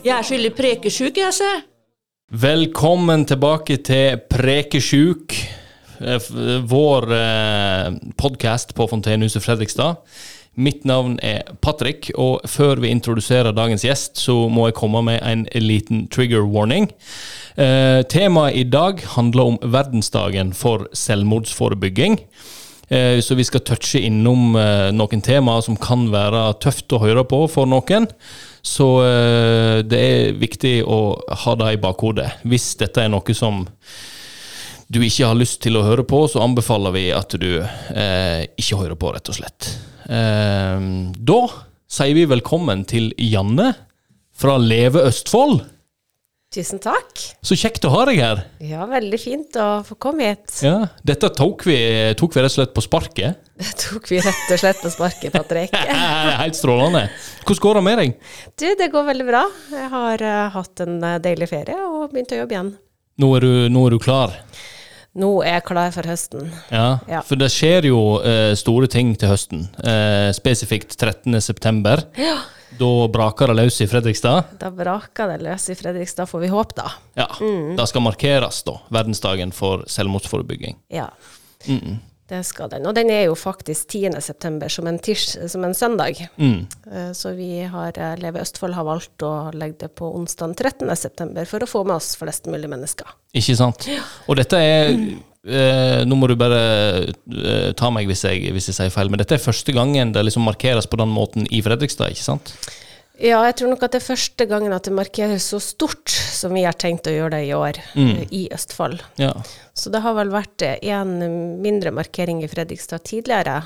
Jeg er skyldig prekesjuk, jeg, se. Velkommen tilbake til Prekesjuk, eh, vår eh, podkast på Fontenehuset Fredrikstad. Mitt navn er Patrick, og før vi introduserer dagens gjest, så må jeg komme med en liten trigger warning. Eh, temaet i dag handler om verdensdagen for selvmordsforebygging. Eh, Så vi skal touche innom eh, noen temaer som kan være tøft å høre på for noen. Så eh, det er viktig å ha det i bakhodet. Hvis dette er noe som du ikke har lyst til å høre på, så anbefaler vi at du eh, ikke hører på, rett og slett. Eh, da sier vi velkommen til Janne fra Leve Østfold. Tusen takk. Så kjekt å ha deg her. Ja, veldig fint å få komme hit. Ja, dette tok vi, tok vi rett og slett på sparket. Det tok vi rett og slett på sparket, Patrick. Helt strålende. Hvordan går det med deg? Du, det går veldig bra. Jeg har uh, hatt en eh, deilig ferie og begynt å jobbe igjen. Nå er du, nå er du klar? Nå er jeg klar for høsten. Ja, Ja. for det skjer jo eh, store ting til høsten. Eh, spesifikt 13.9. Ja. Da braker det løs i Fredrikstad. Da braker det løs i Fredrikstad, får vi håpe, da. Ja, Det skal markeres, da. Verdensdagen for selvmordsforebygging. Ja. Det skal den. Og den er jo faktisk 10. september, som en, tirs, som en søndag. Mm. Eh, Så vi har, eh, Leve Østfold har valgt å legge det på onsdag 13. september for å få med oss flest mulig mennesker. Ikke sant? Og dette er eh, Nå må du bare eh, ta meg hvis jeg, hvis jeg sier feil, men dette er første gangen det liksom markeres på den måten i Fredrikstad, ikke sant? Ja, jeg tror nok at det er første gangen at det markeres så stort som vi har tenkt å gjøre det i år, mm. i Østfold. Ja. Så det har vel vært eh, en mindre markering i Fredrikstad tidligere.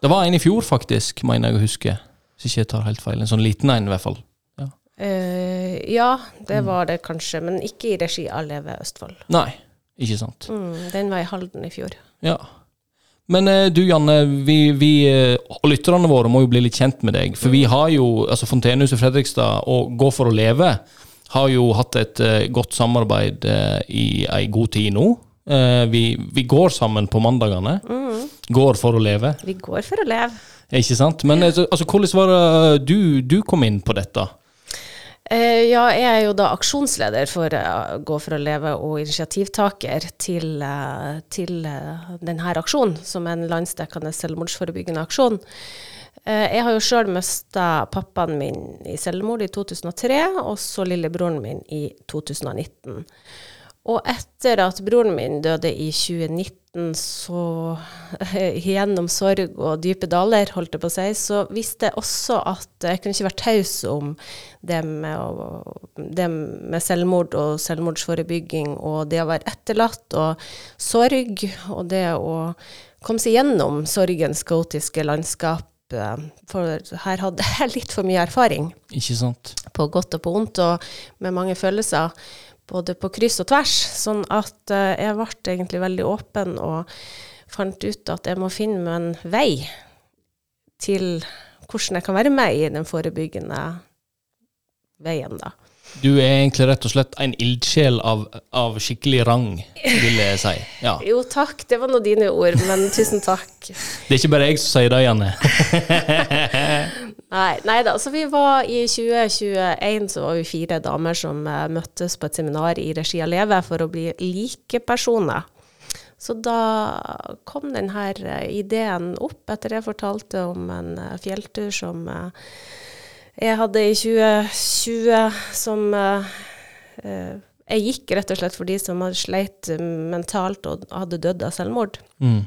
Det var en i fjor, faktisk, mener jeg å huske. Hvis ikke jeg tar helt feil. En sånn liten en, i hvert fall. Ja. uh, ja, det var det kanskje, men ikke i regi av Leve Østfold. Nei, ikke sant. Mm, den var i Halden i fjor. Ja. Men eh, du Janne, vi, vi eh, og lytterne våre må jo bli litt kjent med deg. For vi har jo, altså Fontenehuset Fredrikstad og Gå for å leve har jo hatt et eh, godt samarbeid i ei god tid nå. Vi, vi går sammen på mandagene. Går for å leve, Vi går for å leve. ikke sant? Men altså, hvordan var det du, du kom inn på dette? Eh, ja, jeg er jo da aksjonsleder for eh, Gå for å leve og initiativtaker til, eh, til denne aksjonen, som er en landsdekkende selvmordsforebyggende aksjon. Jeg har jo sjøl mista pappaen min i selvmord i 2003, og så lillebroren min i 2019. Og etter at broren min døde i 2019, så gjennom sorg og dype daler, holdt jeg på å si, så visste jeg også at jeg kunne ikke være taus om det med, det med selvmord og selvmordsforebygging og det å være etterlatt og sorg, og det å komme seg gjennom sorgens kaotiske landskap. eh, For her hadde jeg litt for mye erfaring Ikke sant? på godt og på vondt, og med mange følelser, både på kryss og tvers. Sånn at eh, jeg ble egentlig veldig åpen og fant ut at jeg må finne meg en vei til hvordan jeg kan være med i den forebyggende veien, da. Du er egentlig rett og slett en ildsjel av, av skikkelig rang, vil jeg si. Ja. Jo, takk, det var nå dine ord, men tusen takk. Det er ikke bare jeg som sier det, Janne. Nei, nei da, så vi var i 2021 så var vi fire damer som eh, møttes på et seminar i regi av Leve for å bli likepersoner. Så da kom denne ideen opp etter jeg fortalte om en eh, fjelltur som eh, jeg hadde i 2020 som eh, eh, Jeg gikk rett og slett for de som hadde sleit mentalt og hadde dødd av selvmord. Mm.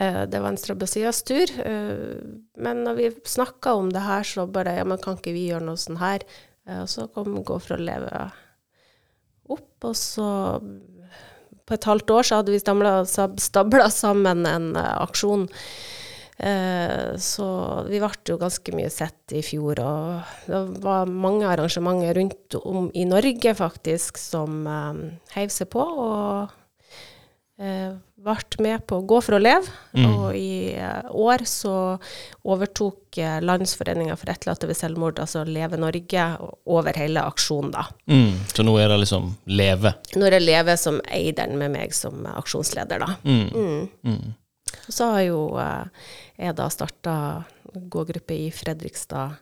Eh, Det var en strabasiøs tur. eh, Men når vi snakka om det her, så bare Ja, men kan ikke vi gjøre noe sånn her? Eh, Og så kom Gå for å leve opp, og så På et halvt år så hadde vi stabla sammen en aksjon. Så vi ble jo ganske mye sett i fjor, og det var mange arrangementer rundt om i Norge faktisk som heiv seg på. og ble med på Gå for å leve, og i eh, år så overtok eh, Landsforeninga for etterlatte ved selvmord, altså Leve Norge, over hele aksjonen, da. Mm. Så nå er det liksom Leve. Nå er det Leve som eier den med meg som aksjonsleder, da. Mm. Og så har jo eh, jeg da starta gågruppe i Fredrikstad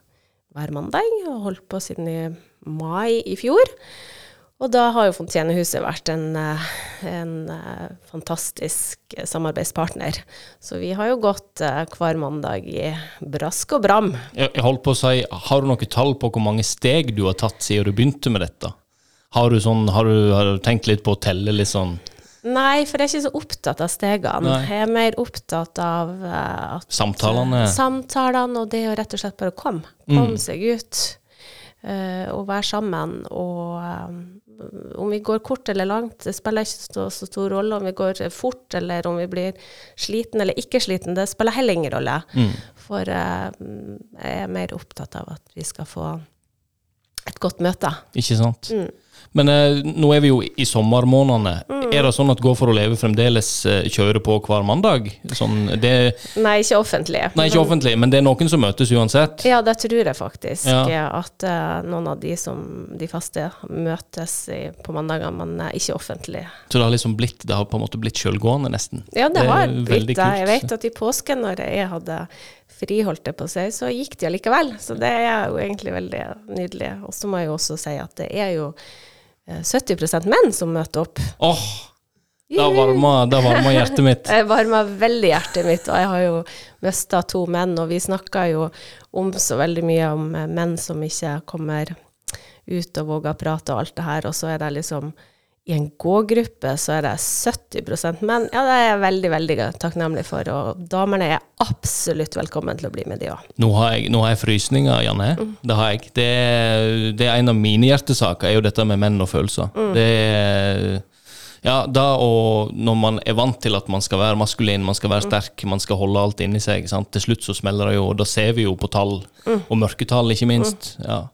hver mandag, og holdt på siden i mai i fjor. Og da har jo Fontenehuset vært en, eh, en eh, fantastisk samarbeidspartner. Så vi har jo gått eh, hver mandag i brask og bram. Jeg, holdt på å si, Har du noe tall på hvor mange steg du har tatt siden du begynte med dette? Har du, sånn, har du, har du tenkt litt på å telle litt sånn Nei, for jeg er ikke så opptatt av stegene. Nei. Jeg er mer opptatt av eh, at Samtalene? Samtalene og det å rett og slett bare komme. Komme seg ut. uh, og være sammen. Og eh, om vi går kort eller langt, det spiller ikke så, stor rolle. Om vi går fort eller om vi blir sliten eller ikke sliten, det spiller heller ingen rolle. For eh, jeg er mer opptatt av at vi skal få et godt møte. Ikke sant? Mm. Men eh, nå er vi jo i sommermånedene. Er det sånn at Gå for å leve fremdeles eh, kjører på hver mandag? Sånn, det, Nei, ikke offentlig. nei, ikke offentlig, men det er noen som møtes uansett? Ja, det tror jeg faktisk. Ja. At eh, noen av de som de faste møtes i, på mandager, men eh, ikke offentlig. Så det har liksom blitt, det har på en måte blitt sjølgående, nesten? Ja, det, det har blitt det. Jeg vet at i påsken, når jeg hadde friholdt det på seg, så gikk de allikevel. Så det er jo egentlig veldig nydelig. Og så må jeg jo også si at det er jo 70% menn som møter opp. Åh, da varmer, da varmer hjertet mitt. Det varmer veldig hjertet mitt, og jeg har jo mista to menn, og vi snakker jo om så veldig mye om eh, menn som ikke kommer ut og våger å prate og alt det her, og så er det liksom i en gågruppe så er det 70% menn. Ja, det er jeg veldig, veldig takknemlig for, og damene er absolutt velkommen til å bli med, de òg. Nå nå har jeg frysninger, Janne. Det har jeg. Det, det er en av mine hjertesaker, er jo dette med menn og følelser. Det er ja, da og når man er vant til at man skal være maskulin, man skal være sterk, man skal holde alt inni seg, sant? til slutt så smeller det jo, og da ser vi jo på tall, og mørketall ikke minst. Ja.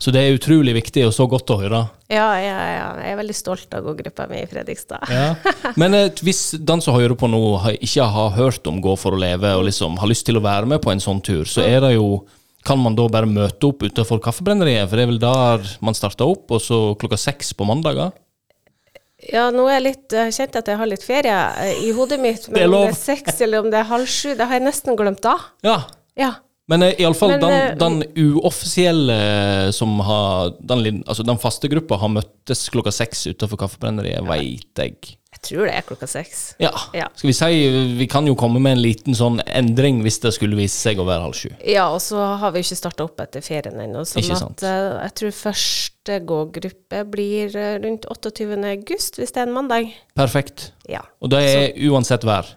Så det er utrolig viktig, og så godt å høre. Ja, ja, ja, jeg er veldig stolt av gågruppa mi i Fredrikstad. Ja. Men eh, hvis den som hører på nå, ikke har hørt om Gå for å leve, og liksom har lyst til å være med på en sånn tur, så er det jo kan man da bare møte opp utenfor Kaffebrenneriet? For det er vel der man starter opp, og så klokka seks på mandager? Ja, nå er jeg litt jeg kjente at jeg har litt ferie eh, i hodet mitt, Det men om det er seks eller om det er halv sju, det har jeg nesten glemt da. Ja. Ja. Men uh, iallfall den, eh, den uoffisielle eh, som har den, altså den faste gruppa har møttes klokka seks utenfor Kaffebrenneriet, veit jeg. Jeg tror det er klokka seks. Ja. Ja. Skal vi si Vi kan jo komme med en liten sånn endring hvis det skulle vise seg å være halv sju. Ja, og så har vi ikke starta opp etter ferien ennå. Sånn Ikke sant. at eh, jeg tror første gågruppe blir eh, rundt 28. august, hvis det er en mandag. Perfekt. Ja. Og det er uansett vær.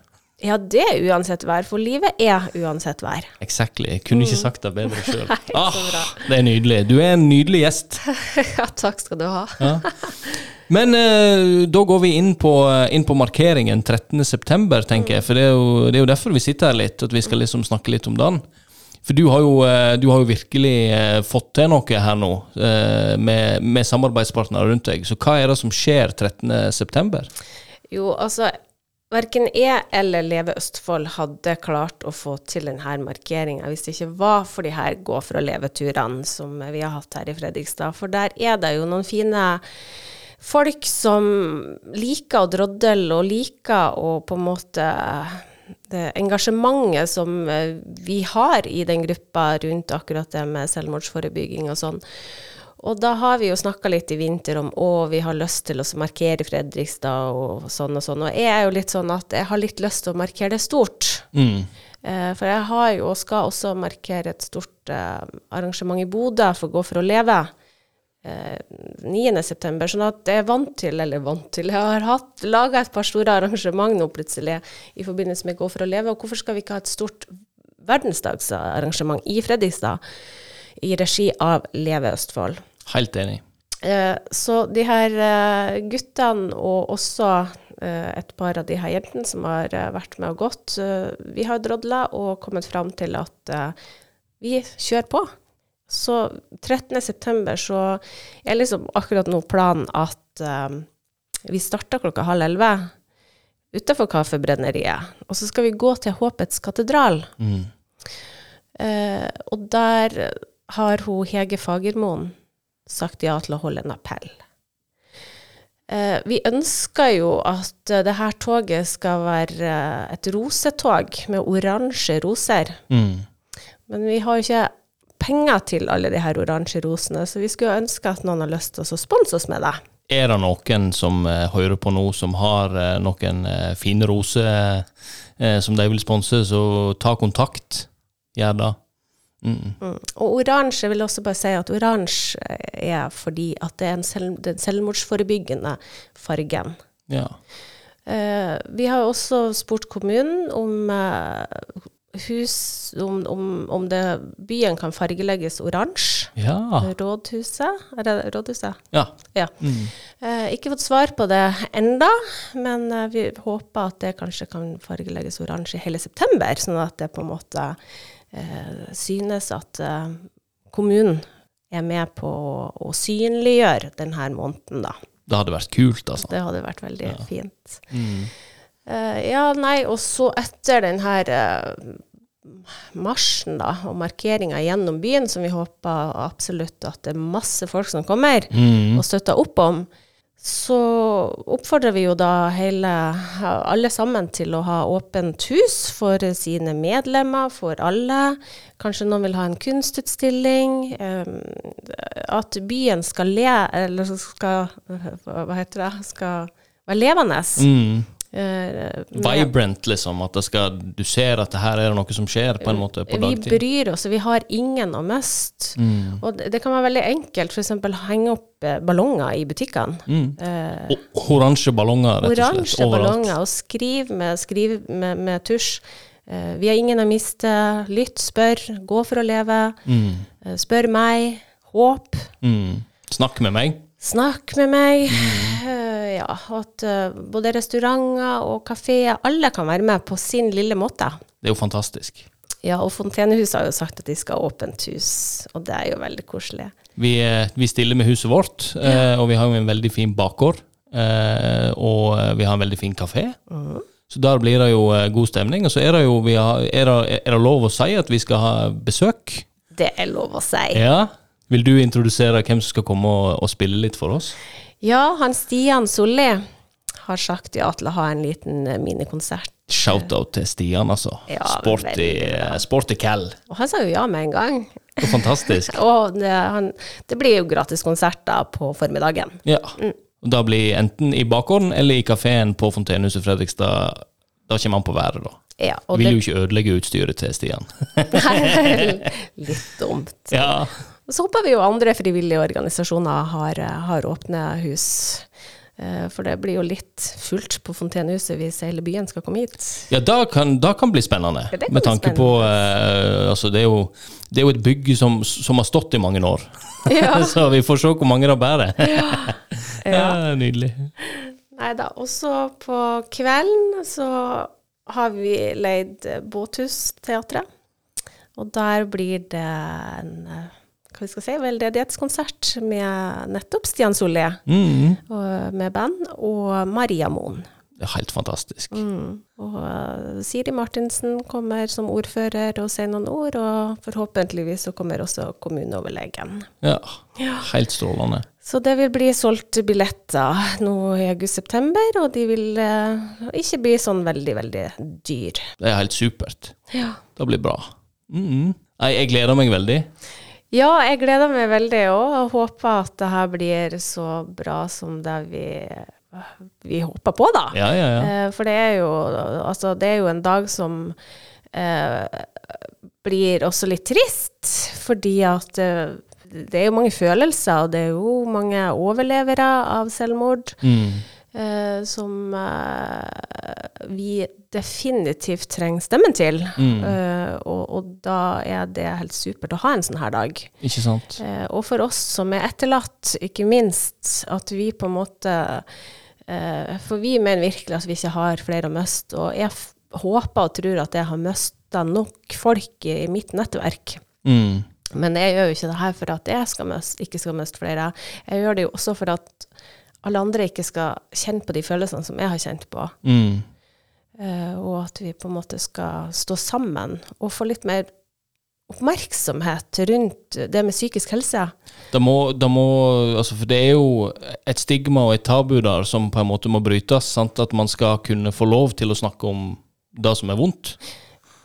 Ja, det er uansett vær, for livet er uansett vær. Exactly. Jeg kunne ikke sagt det bedre sjøl. Mm. Bra. det er nydelig. Du er en nydelig gjest. ja, takk skal du ha. Men eh, da går vi inn på, inn på markeringen 13.9, tenker jeg. For det er, jo, det er jo derfor vi sitter her litt, at vi skal liksom snakke litt om den. For du har jo, eh, du har jo virkelig eh, fått til noe her nå, eh, med, med samarbeidspartnere rundt deg. Så hva er det som skjer 13.9? Jo, altså Verken jeg eller Leve Østfold hadde klart å få til denne markeringa hvis det ikke var for de her Gå for å leve-turene som vi har hatt her i Fredrikstad. For der er det jo noen fine folk som liker å drodle og liker å på en måte det engasjementet som eh, vi har i den gruppa rundt akkurat det med selvmordsforebygging og sånn. Og da har vi jo snakka litt i vinter om å, vi har lyst til å markere Fredrikstad og sånn og sånn. Og jeg er jo litt sånn at jeg har litt lyst til å markere det stort. Mm. Eh, for jeg har jo, og skal også markere et stort eh, arrangement i Bodø for Gå for å leve. Eh, 9.9. Sånn at jeg er vant til, eller vant til, jeg har hatt, laga et par store arrangement nå plutselig i forbindelse med Gå for å leve. Og hvorfor skal vi ikke ha et stort verdensdagsarrangement i Fredrikstad i regi av Leve Østfold? Helt enig. Eh, så de her eh, guttene, og også eh, et par av de her jentene som har vært med og gått, vi har drodla og kommet fram til at vi kjører på. Så 13.9. så er liksom akkurat nå planen at vi starter klokka halv elleve. utafor Kaffebrenneriet. Og så skal vi gå til Håpets katedral. Mm. Eh, og der har hun Hege Fagermoen sagt ja til å holde en appell. Eh, vi ønsker jo at eh, det her toget skal være eh, et rosetog med oransje roser. Mm. Men vi har jo ikke penger til alle de her oransje rosene, så vi skulle ønske at noen har lyst til å sponse oss med det. Er det noen som hører på nå, som har noen fine roser som de vil sponse, så ta kontakt. Gjør det. Mm. Mm. Og oransje, vil også bare si at oransje er fordi at det er en selv, den selvmordsforebyggende fargen. Ja. Uh, vi har også spurt kommunen om uh, hus om, om, om det, byen kan fargelegges oransje. Ja. Rådhuset? Er det rådhuset? ja. Ja. Mm. Uh, ikke fått svar på det enda, men vi håper at det kanskje kan fargelegges oransje i hele september, sånn at det på en måte synes at eh, kommunen er med på å, synliggjøre denne måneden, da. Det hadde vært kult, altså. Det hadde vært veldig fint. Mm. Eh, ja, nei, og så etter den her eh, marsjen da, og markeringa gjennom byen, som vi håper absolutt at det er masse folk som kommer Mm. og støtter opp om, så oppfordrer vi jo da hele, alle sammen til å ha åpent hus for sine medlemmer, for alle. Kanskje noen vil ha en kunstutstilling. eh, at byen skal le, eller skal Hva heter det? Skal være levende. Mm. Eh, Vibrant, liksom. At det skal, du ser at det her er noe som skjer, på en måte, på Vi dagtid. bryr oss, vi har ingen å miste. Mm. Og det, det kan være veldig enkelt, f.eks. henge opp eh, ballonger i butikkene. Mm. Eh, oransje ballonger, rett og slett. oransje ballonger, og skriv med, skriv med, med tusj. Eh, vi har ingen å miste. Lytt, spør, gå for å leve. Mm. Spør meg. Håp. Mm. Snakk med meg. Snakk med meg. Mm. Ja, at eh, både restauranter og kafeer, alle kan være med på sin lille måte. Det er jo fantastisk. Ja, og Fontenehuset har jo sagt at de skal ha åpent hus, og det er jo veldig koselig. Vi, eh, vi stiller med huset vårt, eh, og vi har jo en veldig fin bakgård. Og vi har en veldig fin kafé. Så der blir det jo god stemning. Og så er det jo vi har, er, det, er det lov å si at vi skal ha besøk? Det er lov å si. Ja. Vil du introdusere hvem som skal komme og, og spille litt for oss? Ja, han Stian Solli har sagt ja til å ha en liten eh, minikonsert. Shout-out til Stian, altså. Ja, sporty, sporty cal. Og han sa jo ja med en gang. Er Fantastisk. Og det, han, det blir jo gratis konserter på formiddagen. Ja. Og da blir enten i bakgården eller i kafeen på Fontenehuset Fredrikstad Da kommer han på været, da. Ja, og Vil det jo ikke ødelegge utstyret til Stian. Nei, litt dumt. ja. Så håper vi jo andre frivillige organisasjoner har, har åpne hus. Eh, For det blir jo litt fullt på Fontenehuset hvis hele byen skal komme hit. Ja, da kan, da kan bli spennende. Ja, det kan med bli spennende. på eh, Altså, det er, jo, det er jo et bygg som, som har stått i mange år. Ja. Så vi får se hvor mange det bærer. ja. Nydelig. Nei da. Også på kvelden så har vi leid Båthusteatret. Og der blir det en eh, hva vi skal si, veldedighetskonsert med nettopp Stian Solli Mm. og- med band, og Maria Moen. Det er helt fantastisk. Mm. Og eh, Siri Martinsen kommer som ordfører og sier noen ord, og forhåpentligvis så kommer også kommuneoverlegen. Ja. Helt strålende. Så det vil bli solgt billetter nå i august-september, og de vil eh, ikke bli sånn veldig, veldig dyr. Det er helt supert. Ja. Det blir bra. Mm. Nei, jeg gleder meg veldig. Ja, jeg gleder meg veldig òg, og håper at det her blir så bra som det vi, vi håper på, da. Ja, ja, ja. Eh, For det er jo, altså, det er jo en dag som eh, blir også litt trist, fordi at eh, det er jo mange følelser, og det er jo mange overlevere av selvmord. Mm. Eh, som eh, vi definitivt trenger stemmen til. Mm. Eh, og, og da er det helt supert å ha en sånn her dag. Ikke sant? Eh, og for oss som er etterlatt, ikke minst, at vi på en måte eh, For vi mener virkelig at vi ikke har flere å miste. Og jeg håper og tror at jeg har mista nok folk i, i mitt nettverk. Mm. Men jeg gjør jo ikke det her for at jeg skal miste, ikke skal miste flere. Jeg gjør det jo også for at alle andre ikke skal kjenne på de følelsene som jeg har kjent på. Mm. Uh, og at vi på en måte skal stå sammen og få litt mer oppmerksomhet rundt det med psykisk helse. Det må, det må, altså for det er jo et stigma og et tabu der som på en måte må brytes. Sant? At man skal kunne få lov til å snakke om det som er vondt.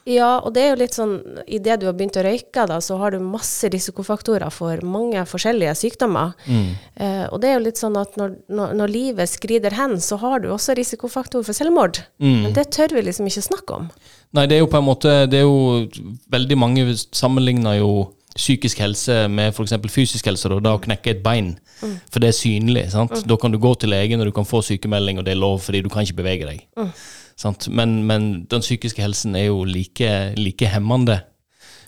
Ja, og det er jo litt sånn Idet du har begynt å røyke, da, så har du masse risikofaktorer for mange forskjellige sykdommer. Mm. Eh, og det er jo litt sånn at når, når, når livet skrider hen, så har du også risikofaktor for selvmord. Mm. Men det tør vi liksom ikke snakke om. Nei, det er jo på en måte Det er jo veldig mange sammenligner jo psykisk helse med f.eks. fysisk helse, og da å knekke et bein. For det er synlig. sant? Da kan du gå til legen, og du kan få sykemelding, og det er lov fordi du kan ikke bevege deg. Sant? Men, men den psykiske helsen er jo like, like hemmende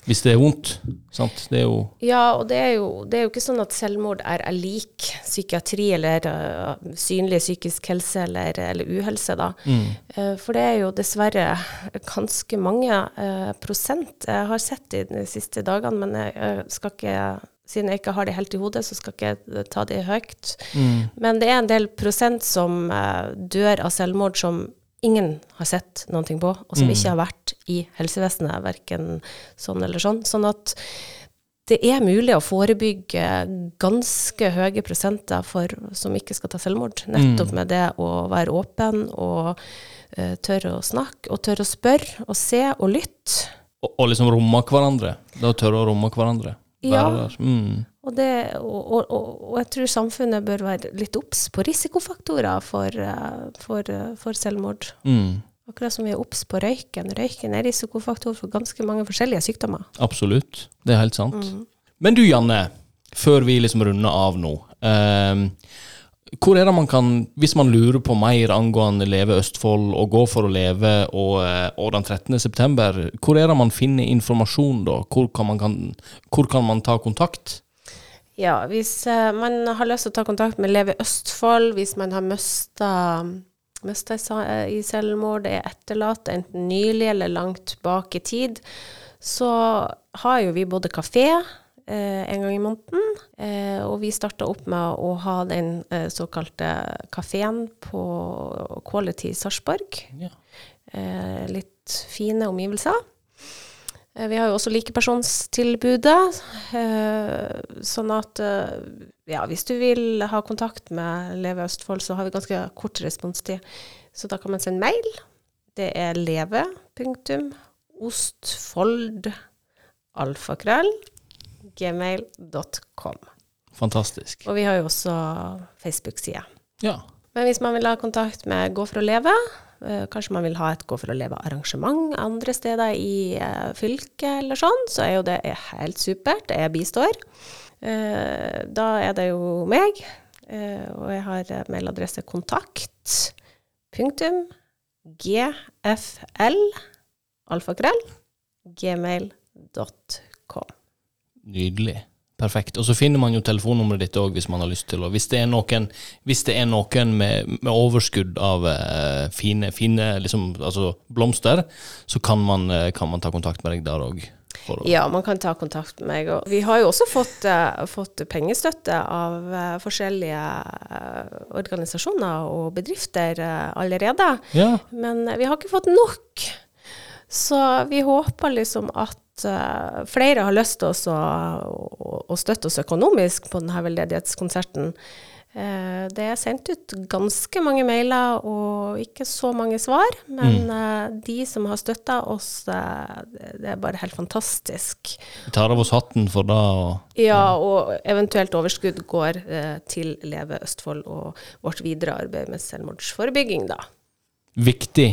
hvis det er vondt. Sant? Det er jo Ja, og det er, jo, det er jo ikke sånn at selvmord er, lik psykiatri eller uh, synlig psykisk helse eller, eller uhelse, da. Eh, for det er jo dessverre ganske mange uh, prosent jeg har sett i de siste dagene, men jeg, skal ikke siden jeg ikke har det helt i hodet, så skal jeg ikke ta det høyt. Men det er en del prosent som eh, dør av selvmord som ingen har sett noen ting på, og som ikke har vært i helsevesenet, verken sånn eller sånn. Sånn at det er mulig å forebygge ganske høye prosenter for, som ikke skal ta selvmord. Nettopp med det å være åpen og uh, tørre å snakke, og tørre å spørre og se og lytte. Og, og liksom romme hverandre. Da tørre å romme hverandre. Ja. Mm. Og, det, og, og, og, jeg tror samfunnet bør være litt obs på risikofaktorer for, eh, for, eh, for selvmord. Mm. Akkurat som vi er obs på røyken. Røyken er risikofaktor for ganske mange forskjellige sykdommer. Absolutt. Det er helt sant. Men du, Janne, før vi liksom runder av nå. ehm, hvor er det man kan, hvis man lurer på mer angående Leve Østfold og Gå for å leve og, eh, og den 13. september, hvor er det man finner informasjon da? Hvor kan man, kan, hvor kan man ta kontakt? Ja, hvis eh, man har lyst til å ta kontakt med Leve Østfold, hvis man har mista mista i, eh, i selvmord, er etterlatt enten nylig eller langt bak i tid, så har jo vi både kafé eh, en gang i måneden, eh, og vi starta opp med å ha den eh, såkalte kafeen på Quality Sarpsborg. Ja. Eh, litt fine omgivelser. Eh, Vi har jo også likepersonstilbudet, eh, sånn at eh, ja, hvis du vil ha kontakt med Leve Østfold, så har vi ganske kort responstid. Så da kan man sende mail. Det er leve.ostfoldalfakrøll.gmail.com gmail.com. Fantastisk. Og vi har jo også Facebook-side. Ja. Men hvis man vil ha kontakt med Gå for å leve, kanskje man vil ha et Gå for å leve-arrangement andre steder i eh, fylket eller sånn, så er jo det er helt supert. Jeg bistår. Eh, da er det jo meg, eh, og jeg har eh, mailadresse kontakt punktum gfl alfakrøll gmail.com. Nydelig. Perfekt. Og så finner man jo telefonnummeret ditt òg hvis man har lyst til å Hvis det er noen, det er noen med, med overskudd av uh, fine, fine liksom, altså blomster, så kan man, eh, kan man ta kontakt med deg der òg. Ja, man kan ta kontakt med meg. Og vi har jo også fått, uh, fått pengestøtte av uh, forskjellige organisasjoner og bedrifter allerede. Ja. Men vi har ikke fått nok. Så vi håper liksom at eh, flere har lyst til oss å, å, støtte oss økonomisk på denne veldedighetskonserten. Eh, det er sendt ut ganske mange mailer og ikke så mange svar, men eh, de som har støtta oss, det er bare helt fantastisk. Vi tar av oss hatten for det. Og, Ja, og eventuelt overskudd går til Leve Østfold og vårt videre arbeid med selvmordsforebygging, da. viktig.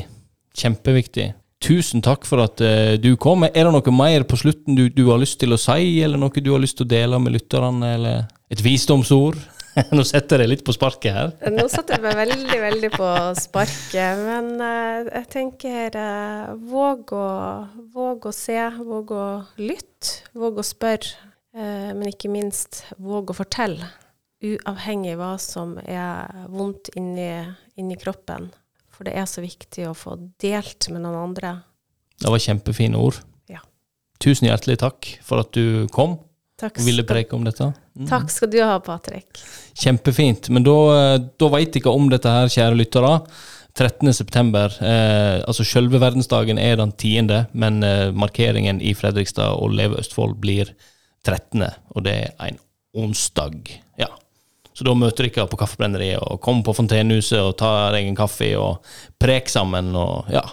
Kjempeviktig. Tusen takk for at eh, du kom. Er det noe mer på slutten du, du har lyst til å si, eller noe du har lyst til å dele med lytterne, eller et visdomsord? Nå setter jeg litt på sparket her. Nå satte jeg meg veldig, veldig på sparket, men uh, jeg tenker uh, våg, å, våg å se, våg å lytte, våg å spørre, Uh, men ikke minst våg å fortelle, uavhengig hva som er vondt inni, inni kroppen. For det er så viktig å få delt med noen andre. Det var kjempefine ord. Ja. Tusen hjertelig takk for at du kom Takk og ville preke om dette. Mm. takk skal du ha, Patrick. Kjempefint. Men da, eh, da veit dere om dette her, kjære lyttere. 13.9. Eh, altså selve verdensdagen er den 10., men eh, markeringen i Fredrikstad og Leve Østfold blir 13., og det er en onsdag. Så da møter dere på Kaffebrenneriet og kom på Fontenehuset og ta deg en kaffe og prek sammen og ja,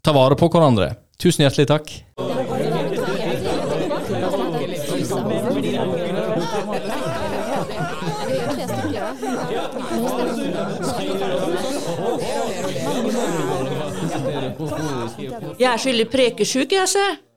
ta vare på hverandre. Tusen hjertelig takk. Jeg er skyldig prekesjuk, jeg, se.